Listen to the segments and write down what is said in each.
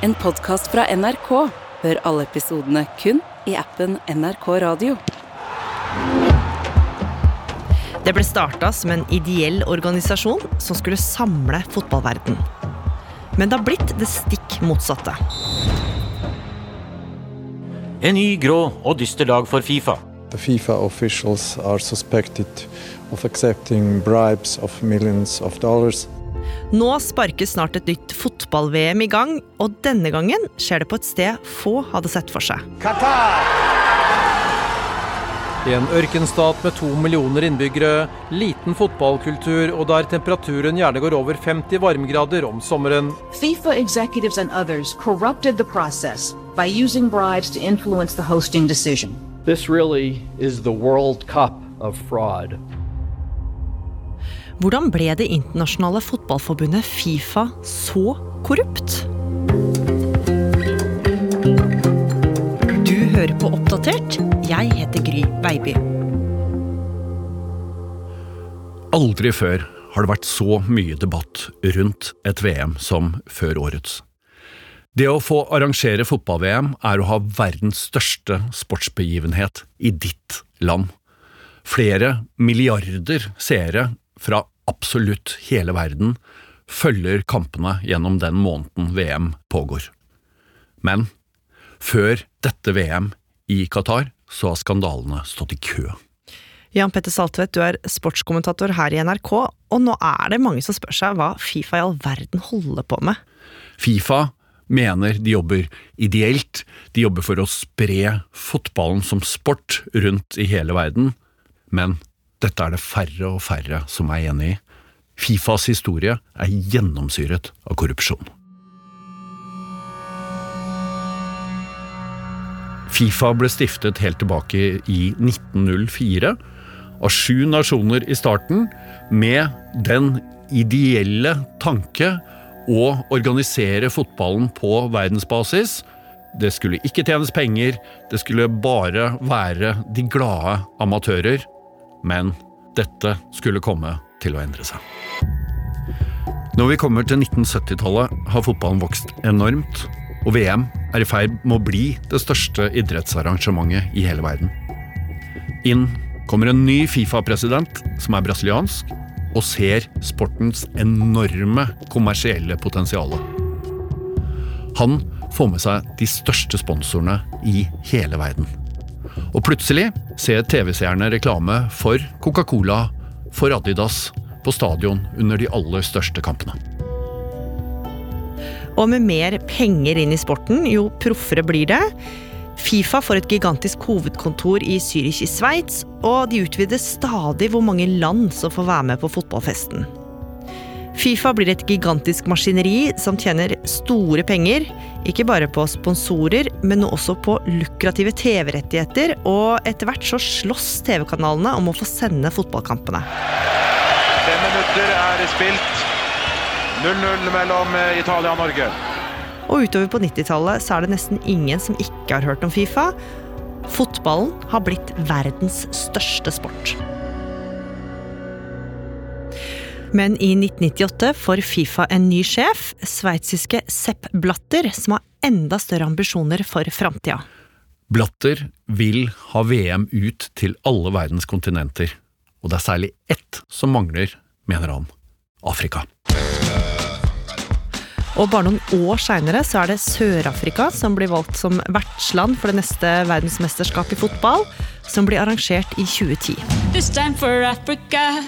En podkast fra NRK. Hør alle episodene kun i appen NRK Radio. Det ble starta som en ideell organisasjon som skulle samle fotballverden. Men det har blitt det stikk motsatte. En ny, grå og dyster dag for Fifa. The FIFA officials are suspected of accepting bribes of millions of dollars. Nå sparkes snart et nytt fotball-VM i gang, og denne gangen skjer det på et sted få hadde sett for seg. I en ørkenstat med to millioner innbyggere, liten fotballkultur og der temperaturen gjerne går over 50 varmegrader om sommeren, FIFA executives and others corrupted the process by using bribes to influence the hosting decision. This really is the World Cup of fraud. Hvordan ble det internasjonale fotballforbundet Fifa så korrupt? Du hører på Oppdatert. Jeg heter Gry Baby. Aldri før har det vært så mye debatt rundt et VM som før årets. Det å få arrangere fotball-VM er å ha verdens største sportsbegivenhet i ditt land. Flere milliarder seere fra absolutt hele verden følger kampene gjennom den måneden VM pågår. Men før dette VM i Qatar så har skandalene stått i kø. Jan Petter Saltvedt, du er sportskommentator her i NRK, og nå er det mange som spør seg hva Fifa i all verden holder på med. Fifa mener de jobber ideelt, de jobber for å spre fotballen som sport rundt i hele verden, men dette er det færre og færre som er enig i. Fifas historie er gjennomsyret av korrupsjon. Fifa ble stiftet helt tilbake i 1904 av sju nasjoner i starten, med den ideelle tanke å organisere fotballen på verdensbasis. Det skulle ikke tjenes penger, det skulle bare være de glade amatører. Men dette skulle komme til å endre seg. Når vi kommer til 1970-tallet, har fotballen vokst enormt, og VM er i ferd med å bli det største idrettsarrangementet i hele verden. Inn kommer en ny Fifa-president, som er brasiliansk, og ser sportens enorme kommersielle potensial. Han får med seg de største sponsorene i hele verden. Og plutselig ser TV-seerne reklame for Coca-Cola, for Adidas, på stadion under de aller største kampene. Og med mer penger inn i sporten, jo proffere blir det. Fifa får et gigantisk hovedkontor i Zürich i Sveits, og de utvider stadig hvor mange land som får være med på fotballfesten. Fifa blir et gigantisk maskineri som tjener store penger, ikke bare på sponsorer, men også på lukrative TV-rettigheter, og etter hvert så slåss TV-kanalene om å få sende fotballkampene. Fem minutter er spilt. 0-0 mellom Italia og Norge. Og utover på 90-tallet så er det nesten ingen som ikke har hørt om Fifa. Fotballen har blitt verdens største sport. Men i 1998 får Fifa en ny sjef, sveitsiske Sepp Blatter, som har enda større ambisjoner for framtida. Blatter vil ha VM ut til alle verdens kontinenter, og det er særlig ett som mangler, mener han Afrika. Og bare noen år seinere så er det Sør-Afrika som blir valgt som vertsland for det neste verdensmesterskapet i fotball, som blir arrangert i 2010. This time for Africa.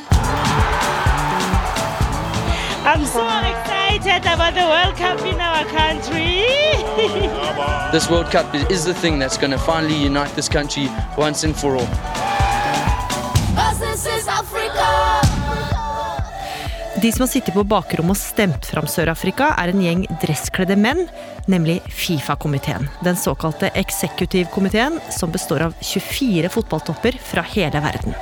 I'm so excited about the World Cup in our country. this World Cup is, is the thing that's going to finally unite this country once and for all. This is Africa. De som har sittet på bakrommet og stemt fram Sør-Afrika, er en gjeng dresskledde menn, nemlig Fifa-komiteen. Den såkalte eksekutivkomiteen, som består av 24 fotballtopper fra hele verden.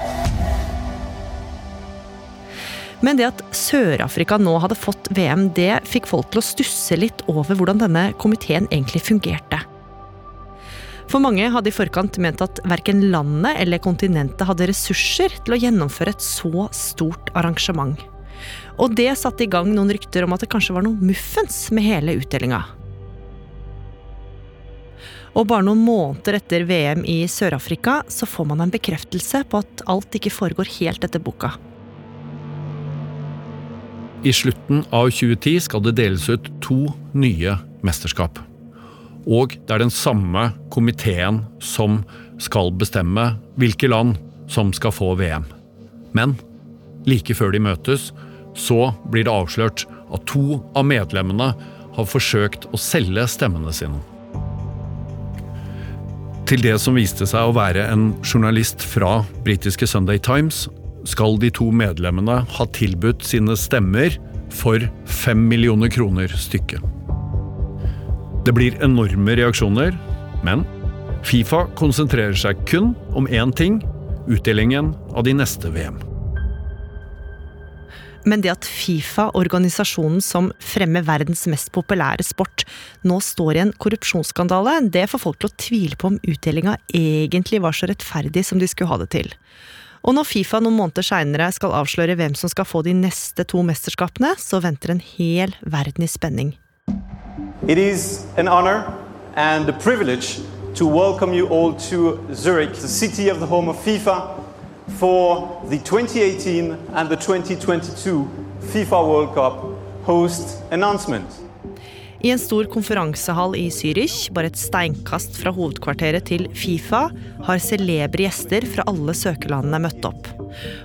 Men det at Sør-Afrika nå hadde fått VM, det fikk folk til å stusse litt over hvordan denne komiteen egentlig fungerte. For mange hadde i forkant ment at verken landet eller kontinentet hadde ressurser til å gjennomføre et så stort arrangement. Og det satte i gang noen rykter om at det kanskje var noe muffens med hele utdelinga. Og bare noen måneder etter VM i Sør-Afrika så får man en bekreftelse på at alt ikke foregår helt etter boka. I slutten av 2010 skal det deles ut to nye mesterskap. Og det er den samme komiteen som skal bestemme hvilke land som skal få VM. Men like før de møtes, så blir det avslørt at to av medlemmene har forsøkt å selge stemmene sine. Til det som viste seg å være en journalist fra britiske Sunday Times, skal de to medlemmene ha tilbudt sine stemmer for fem millioner kroner stykket. Det blir enorme reaksjoner, men Fifa konsentrerer seg kun om én ting utdelingen av de neste VM. Men det at Fifa, organisasjonen som fremmer verdens mest populære sport, nå står i en korrupsjonsskandale, det får folk til å tvile på om utdelinga egentlig var så rettferdig som de skulle ha det til. Og når Fifa noen måneder seinere skal avsløre hvem som skal få de neste to mesterskapene, så venter en hel verden i spenning. It is an honor and a privilege to welcome you all Zurich, the city FIFA, for the 2018 and the 2022 FIFA World Cup host announcement. I en stor konferansehall i Zürich, bare et steinkast fra hovedkvarteret til Fifa, har celebre gjester fra alle søkerlandene møtt opp.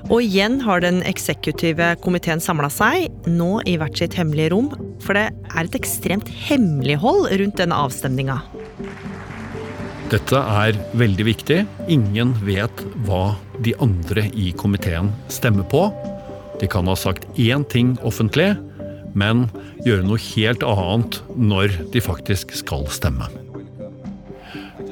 Og igjen har den eksekutive komiteen samla seg, nå i hvert sitt hemmelige rom, for det er et ekstremt hemmelighold rundt denne avstemninga. Dette er veldig viktig. Ingen vet hva de andre i komiteen stemmer på. De kan ha sagt én ting offentlig, men gjøre noe helt annet når de faktisk skal stemme.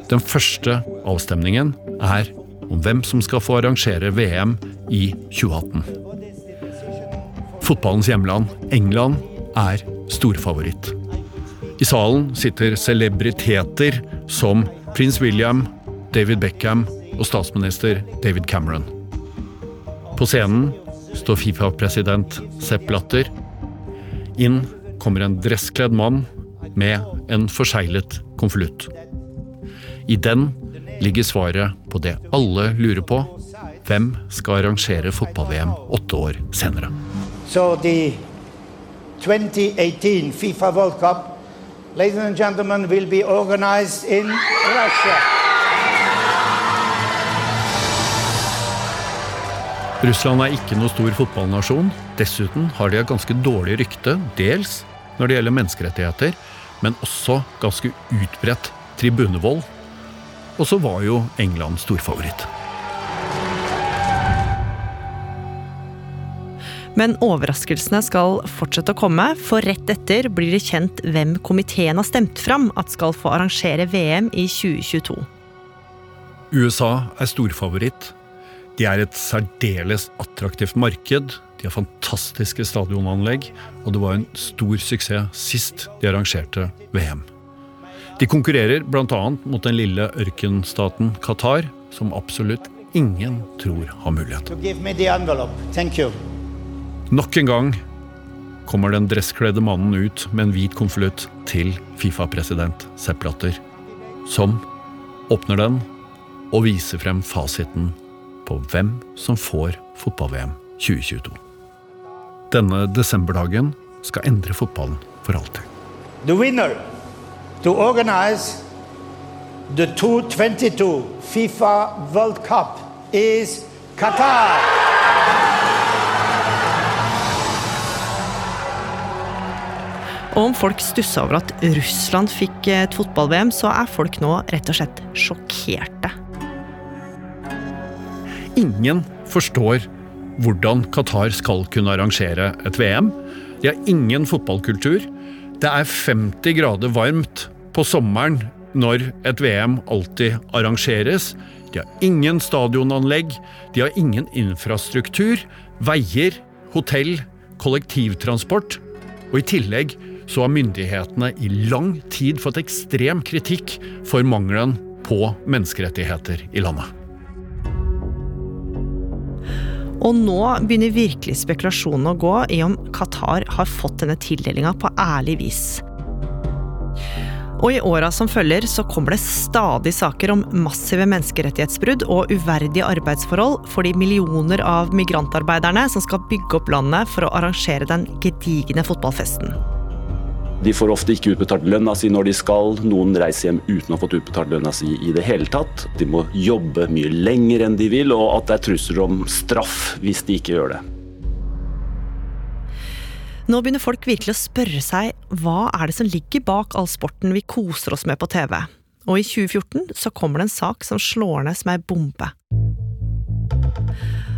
Den første avstemningen er om hvem som skal få arrangere VM i 2018. Fotballens hjemland, England, er storfavoritt. I salen sitter celebriteter som prins William, David Beckham og statsminister David Cameron. På scenen står Fifa-president Sepp Blatter inn kommer en dresskledd mann med en forseglet konvolutt. I den ligger svaret på det alle lurer på. Hvem skal arrangere fotball-VM åtte år senere? So the 2018 FIFA World Cup, ladies and gentlemen, will be organized in Russia. Russland er ikke noe stor fotballnasjon. Dessuten har de et ganske dårlig rykte, dels når det gjelder menneskerettigheter, men også ganske utbredt tribunevold. Og så var jo England storfavoritt. Men overraskelsene skal fortsette å komme, for rett etter blir det kjent hvem komiteen har stemt fram at skal få arrangere VM i 2022. USA er storfavoritt. De er et særdeles attraktivt marked. De har fantastiske stadionanlegg, og det var en stor suksess sist de arrangerte VM. De konkurrerer bl.a. mot den lille ørkenstaten Qatar, som absolutt ingen tror har mulighet. Nok en gang kommer den dresskledde mannen ut med en hvit konvolutt til Fifa-president Sepp Blatter, som åpner den og viser frem fasiten på hvem som får fotball-VM 2022. Denne desemberdagen skal endre fotballen for alltid. The winner to organize the 2022 FIFA World Cup is Qatar. Og om folk stussa over at Russland fikk et fotball-VM, så er folk nå rett og slett sjokkerte. Ingen forstår hvordan Qatar skal kunne arrangere et VM. De har ingen fotballkultur. Det er 50 grader varmt på sommeren når et VM alltid arrangeres. De har ingen stadionanlegg, de har ingen infrastruktur, veier, hotell, kollektivtransport. Og i tillegg så har myndighetene i lang tid fått ekstrem kritikk for mangelen på menneskerettigheter i landet. Og nå begynner virkelig spekulasjonen å gå i om Qatar har fått denne tildelinga på ærlig vis. Og i åra som følger så kommer det stadig saker om massive menneskerettighetsbrudd og uverdige arbeidsforhold for de millioner av migrantarbeiderne som skal bygge opp landet for å arrangere den gedigne fotballfesten. De får ofte ikke utbetalt lønna si når de skal. Noen reiser hjem uten å ha fått utbetalt lønna si i det hele tatt. De må jobbe mye lenger enn de vil, og at det er trusler om straff hvis de ikke gjør det. Nå begynner folk virkelig å spørre seg hva er det som ligger bak all sporten vi koser oss med på TV. Og i 2014 så kommer det en sak som slår ned som ei bombe.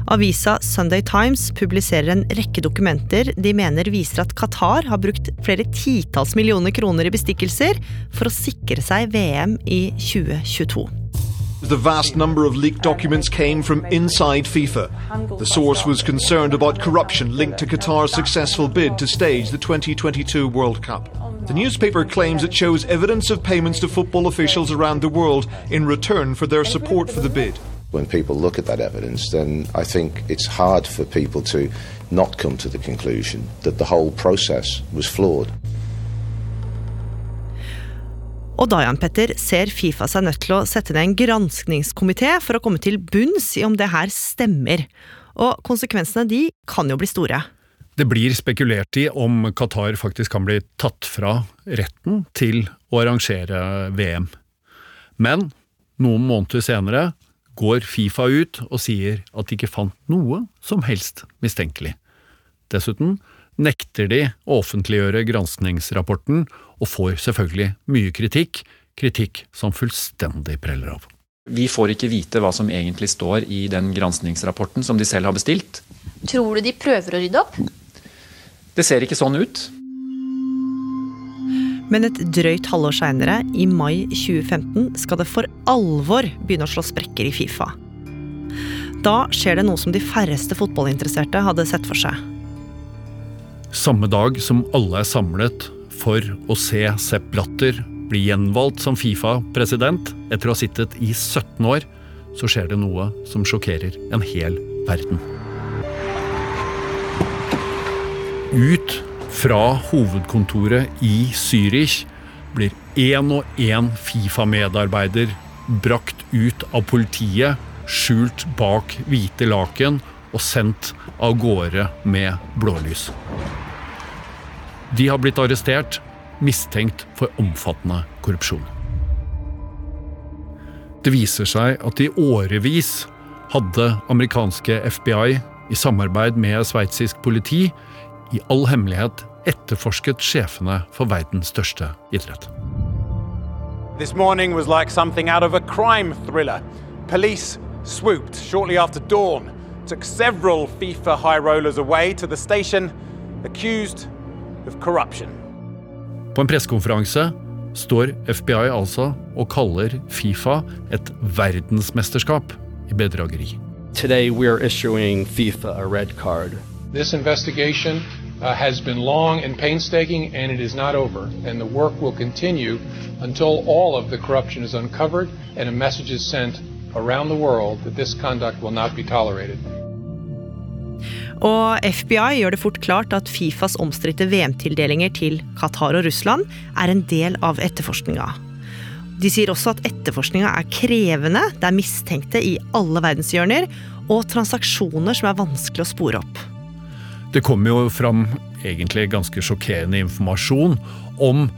Avisa Sunday Times publiserer en rekke dokumenter de mener viser at Qatar har brukt flere titalls millioner kroner i bestikkelser for å sikre seg VM i 2022. The vast number of leaked documents came from inside FIFA. The source was concerned about corruption linked to Qatar's successful bid to stage the 2022 World Cup. The newspaper claims it shows evidence of payments to football officials around the world in return for their support for the bid. When people look at that evidence, then I think it's hard for people to not come to the conclusion that the whole process was flawed. Og da, Jan Petter, ser Fifa seg nødt til å sette ned en granskningskomité for å komme til bunns i om det her stemmer. Og konsekvensene de kan jo bli store. Det blir spekulert i om Qatar faktisk kan bli tatt fra retten til å arrangere VM. Men noen måneder senere går Fifa ut og sier at de ikke fant noe som helst mistenkelig. Dessuten nekter de å offentliggjøre granskningsrapporten, og får selvfølgelig mye kritikk, kritikk som fullstendig preller av. Vi får ikke vite hva som egentlig står i den granskningsrapporten som de selv har bestilt. Tror du de prøver å rydde opp? Det ser ikke sånn ut. Men et drøyt halvår seinere, i mai 2015, skal det for alvor begynne å slå sprekker i Fifa. Da skjer det noe som de færreste fotballinteresserte hadde sett for seg. Samme dag som alle er samlet for å se Sepp Blatter bli gjenvalgt som Fifa-president etter å ha sittet i 17 år, så skjer det noe som sjokkerer en hel verden. Ut fra hovedkontoret i Zürich blir én og én Fifa-medarbeider brakt ut av politiet, skjult bak hvite laken og sendt av gårde med blålys. De har blitt arrestert, mistenkt for omfattende korrupsjon. Det viser seg at i årevis hadde amerikanske FBI i samarbeid med sveitsisk politi i all hemmelighet etterforsket sjefene for verdens største idrett. This morning was like something out of a crime thriller. Police swooped shortly after dawn, took several FIFA high rollers away to the station, accused of corruption. På en pressekonferanse står FBI altså og kaller Fifa et verdensmesterskap i bedrageri. Today we are issuing FIFA a red card. This investigation uh, has been long and painstaking, and it is not over. And the work will continue until all of the corruption is uncovered and a message is sent around the world that this conduct will not be tolerated. Og FBI gjør det fort klart at Fifas omstridte VM-tildelinger til Qatar og Russland er en del av etterforskninga. De sier også at etterforskninga er krevende, det er mistenkte i alle verdenshjørner, og transaksjoner som er vanskelig å spore opp. Det kommer jo fram egentlig ganske sjokkerende informasjon om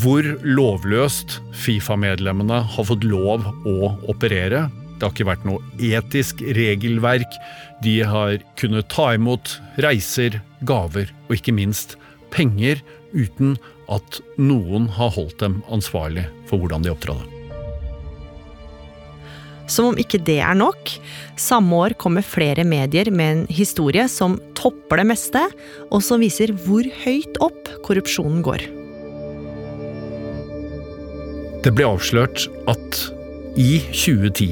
hvor lovløst Fifa-medlemmene har fått lov å operere. Det har ikke vært noe etisk regelverk. De har kunnet ta imot reiser, gaver og ikke minst penger uten at noen har holdt dem ansvarlig for hvordan de opptrådte. Som om ikke det er nok, samme år kommer flere medier med en historie som topper det meste, og som viser hvor høyt opp korrupsjonen går. Det ble avslørt at i 2010,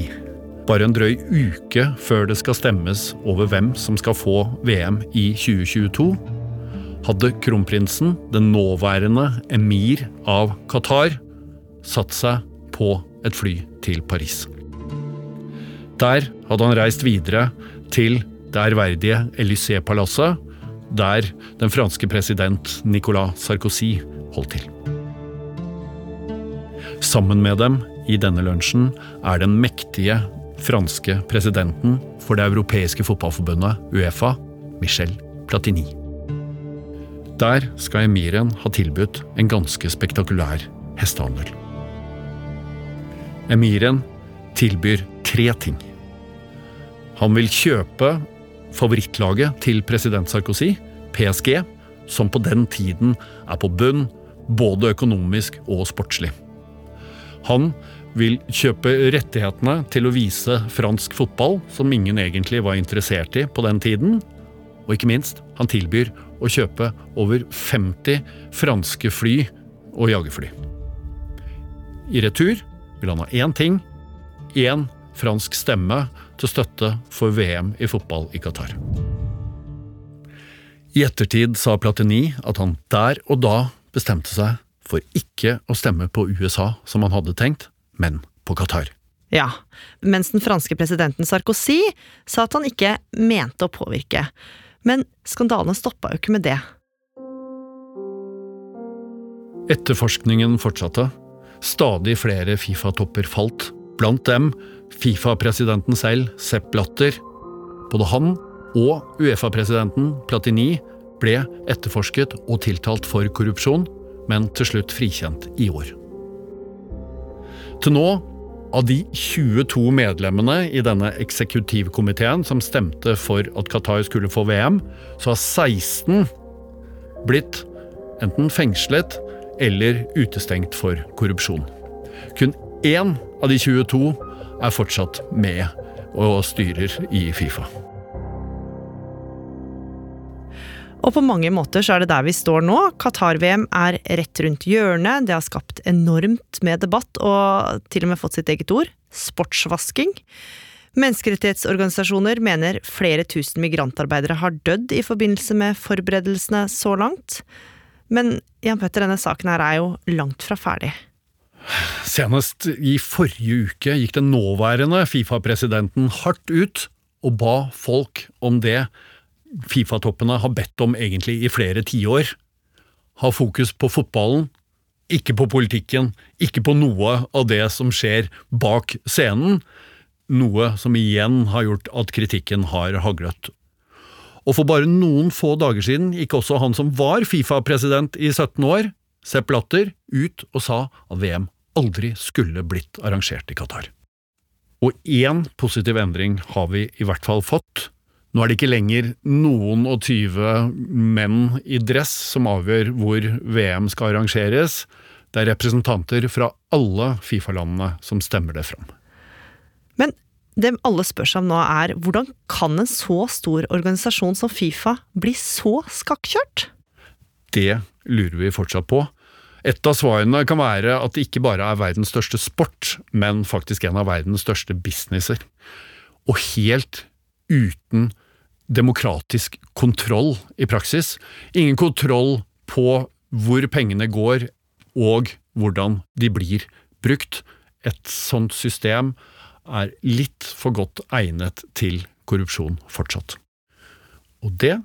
bare en drøy uke før det skal stemmes over hvem som skal få VM i 2022, hadde kronprinsen, den nåværende emir av Qatar, satt seg på et fly til Paris. Der hadde han reist videre til det ærverdige Élysée-palasset, der den franske president Nicolas Sarkozy holdt til. Sammen med dem i denne lunsjen er den mektige franske presidenten for det europeiske fotballforbundet, Uefa, Michel Platini. Der skal emiren ha tilbudt en ganske spektakulær hestehandel. Emiren tilbyr tre ting. Han vil kjøpe favorittlaget til president Sarkozy, PSG, som på den tiden er på bunn både økonomisk og sportslig. Han vil kjøpe rettighetene til å vise fransk fotball, som ingen egentlig var interessert i på den tiden. Og ikke minst, han tilbyr å kjøpe over 50 franske fly og jagerfly. I retur vil han ha én ting én fransk stemme til støtte for VM i fotball i Qatar. I ettertid sa Platini at han der og da bestemte seg for ikke å stemme på USA som han hadde tenkt, men på Qatar. Ja, mens den franske presidenten Sarkozy sa at han ikke mente å påvirke. Men skandalene stoppa jo ikke med det. Etterforskningen fortsatte. Stadig flere Fifa-topper falt. Blant dem Fifa-presidenten selv, Sepp Blatter. Både han og Uefa-presidenten Platini ble etterforsket og tiltalt for korrupsjon, men til slutt frikjent i år. Til nå, av de 22 medlemmene i denne eksekutivkomiteen som stemte for at Qatar skulle få VM, så har 16 blitt enten fengslet eller utestengt for korrupsjon. Kun én av de 22 er fortsatt med og styrer i Fifa. Og på mange måter så er det der vi står nå. Qatar-VM er rett rundt hjørnet. Det har skapt enormt med debatt, og til og med fått sitt eget ord sportsvasking. Menneskerettighetsorganisasjoner mener flere tusen migrantarbeidere har dødd i forbindelse med forberedelsene så langt. Men Jan Petter, denne saken her er jo langt fra ferdig. Senest i forrige uke gikk den nåværende Fifa-presidenten hardt ut og ba folk om det Fifa-toppene har bedt om egentlig i flere tiår. Ha fokus på fotballen, ikke på politikken, ikke på noe av det som skjer bak scenen, noe som igjen har gjort at kritikken har haglet. Og for bare noen få dager siden gikk også han som var Fifa-president i 17 år, Sepp Latter, ut og sa at VM aldri skulle blitt arrangert i Qatar. Og én positiv endring har vi i hvert fall fått. Nå er det ikke lenger noen og tyve menn i dress som avgjør hvor VM skal arrangeres. Det er representanter fra alle Fifa-landene som stemmer det fram. Men det alle spør seg om nå er, hvordan kan en så stor organisasjon som Fifa bli så skakkjørt? Det lurer vi fortsatt på. Et av svarene kan være at det ikke bare er verdens største sport, men faktisk en av verdens største businesser. Og helt uten demokratisk kontroll i praksis. Ingen kontroll på hvor pengene går og hvordan de blir brukt. Et sånt system er litt for godt egnet til korrupsjon fortsatt. Og det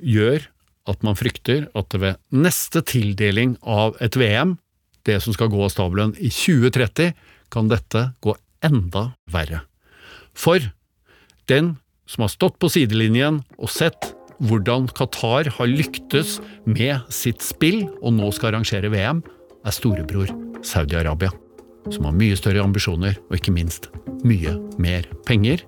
gjør at man frykter at det ved neste tildeling av et VM, det som skal gå av stabelen i 2030, kan dette gå enda verre. For den som har stått på sidelinjen og sett hvordan Qatar har lyktes med sitt spill og nå skal arrangere VM, er storebror Saudi-Arabia. Som har mye større ambisjoner og ikke minst mye mer penger.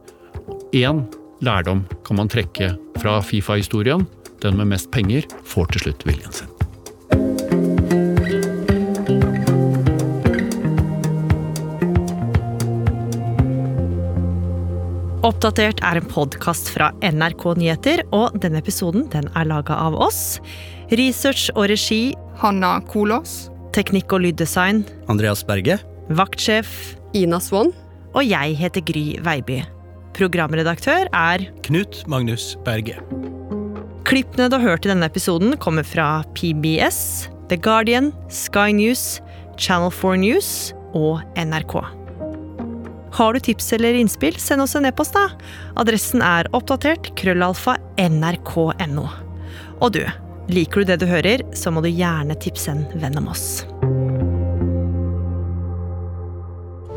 Én lærdom kan man trekke fra Fifa-historien. Den med mest penger får til slutt viljen sin. Oppdatert er en podkast fra NRK Nyheter, og denne episoden den er laga av oss. Research og regi Hanna Kolås. Teknikk og lyddesign Andreas Berge. Vaktsjef Ina Swann. Og jeg heter Gry Veiby. Programredaktør er Knut Magnus Berge. Klippene du har hørt i denne episoden, kommer fra PBS, The Guardian, Sky News, Channel 4 News og NRK. Har du tips eller innspill, send oss en e-post, da. Adressen er oppdatert krøllalfa nrk.no. Og du, liker du det du hører, så må du gjerne tipse en venn om oss.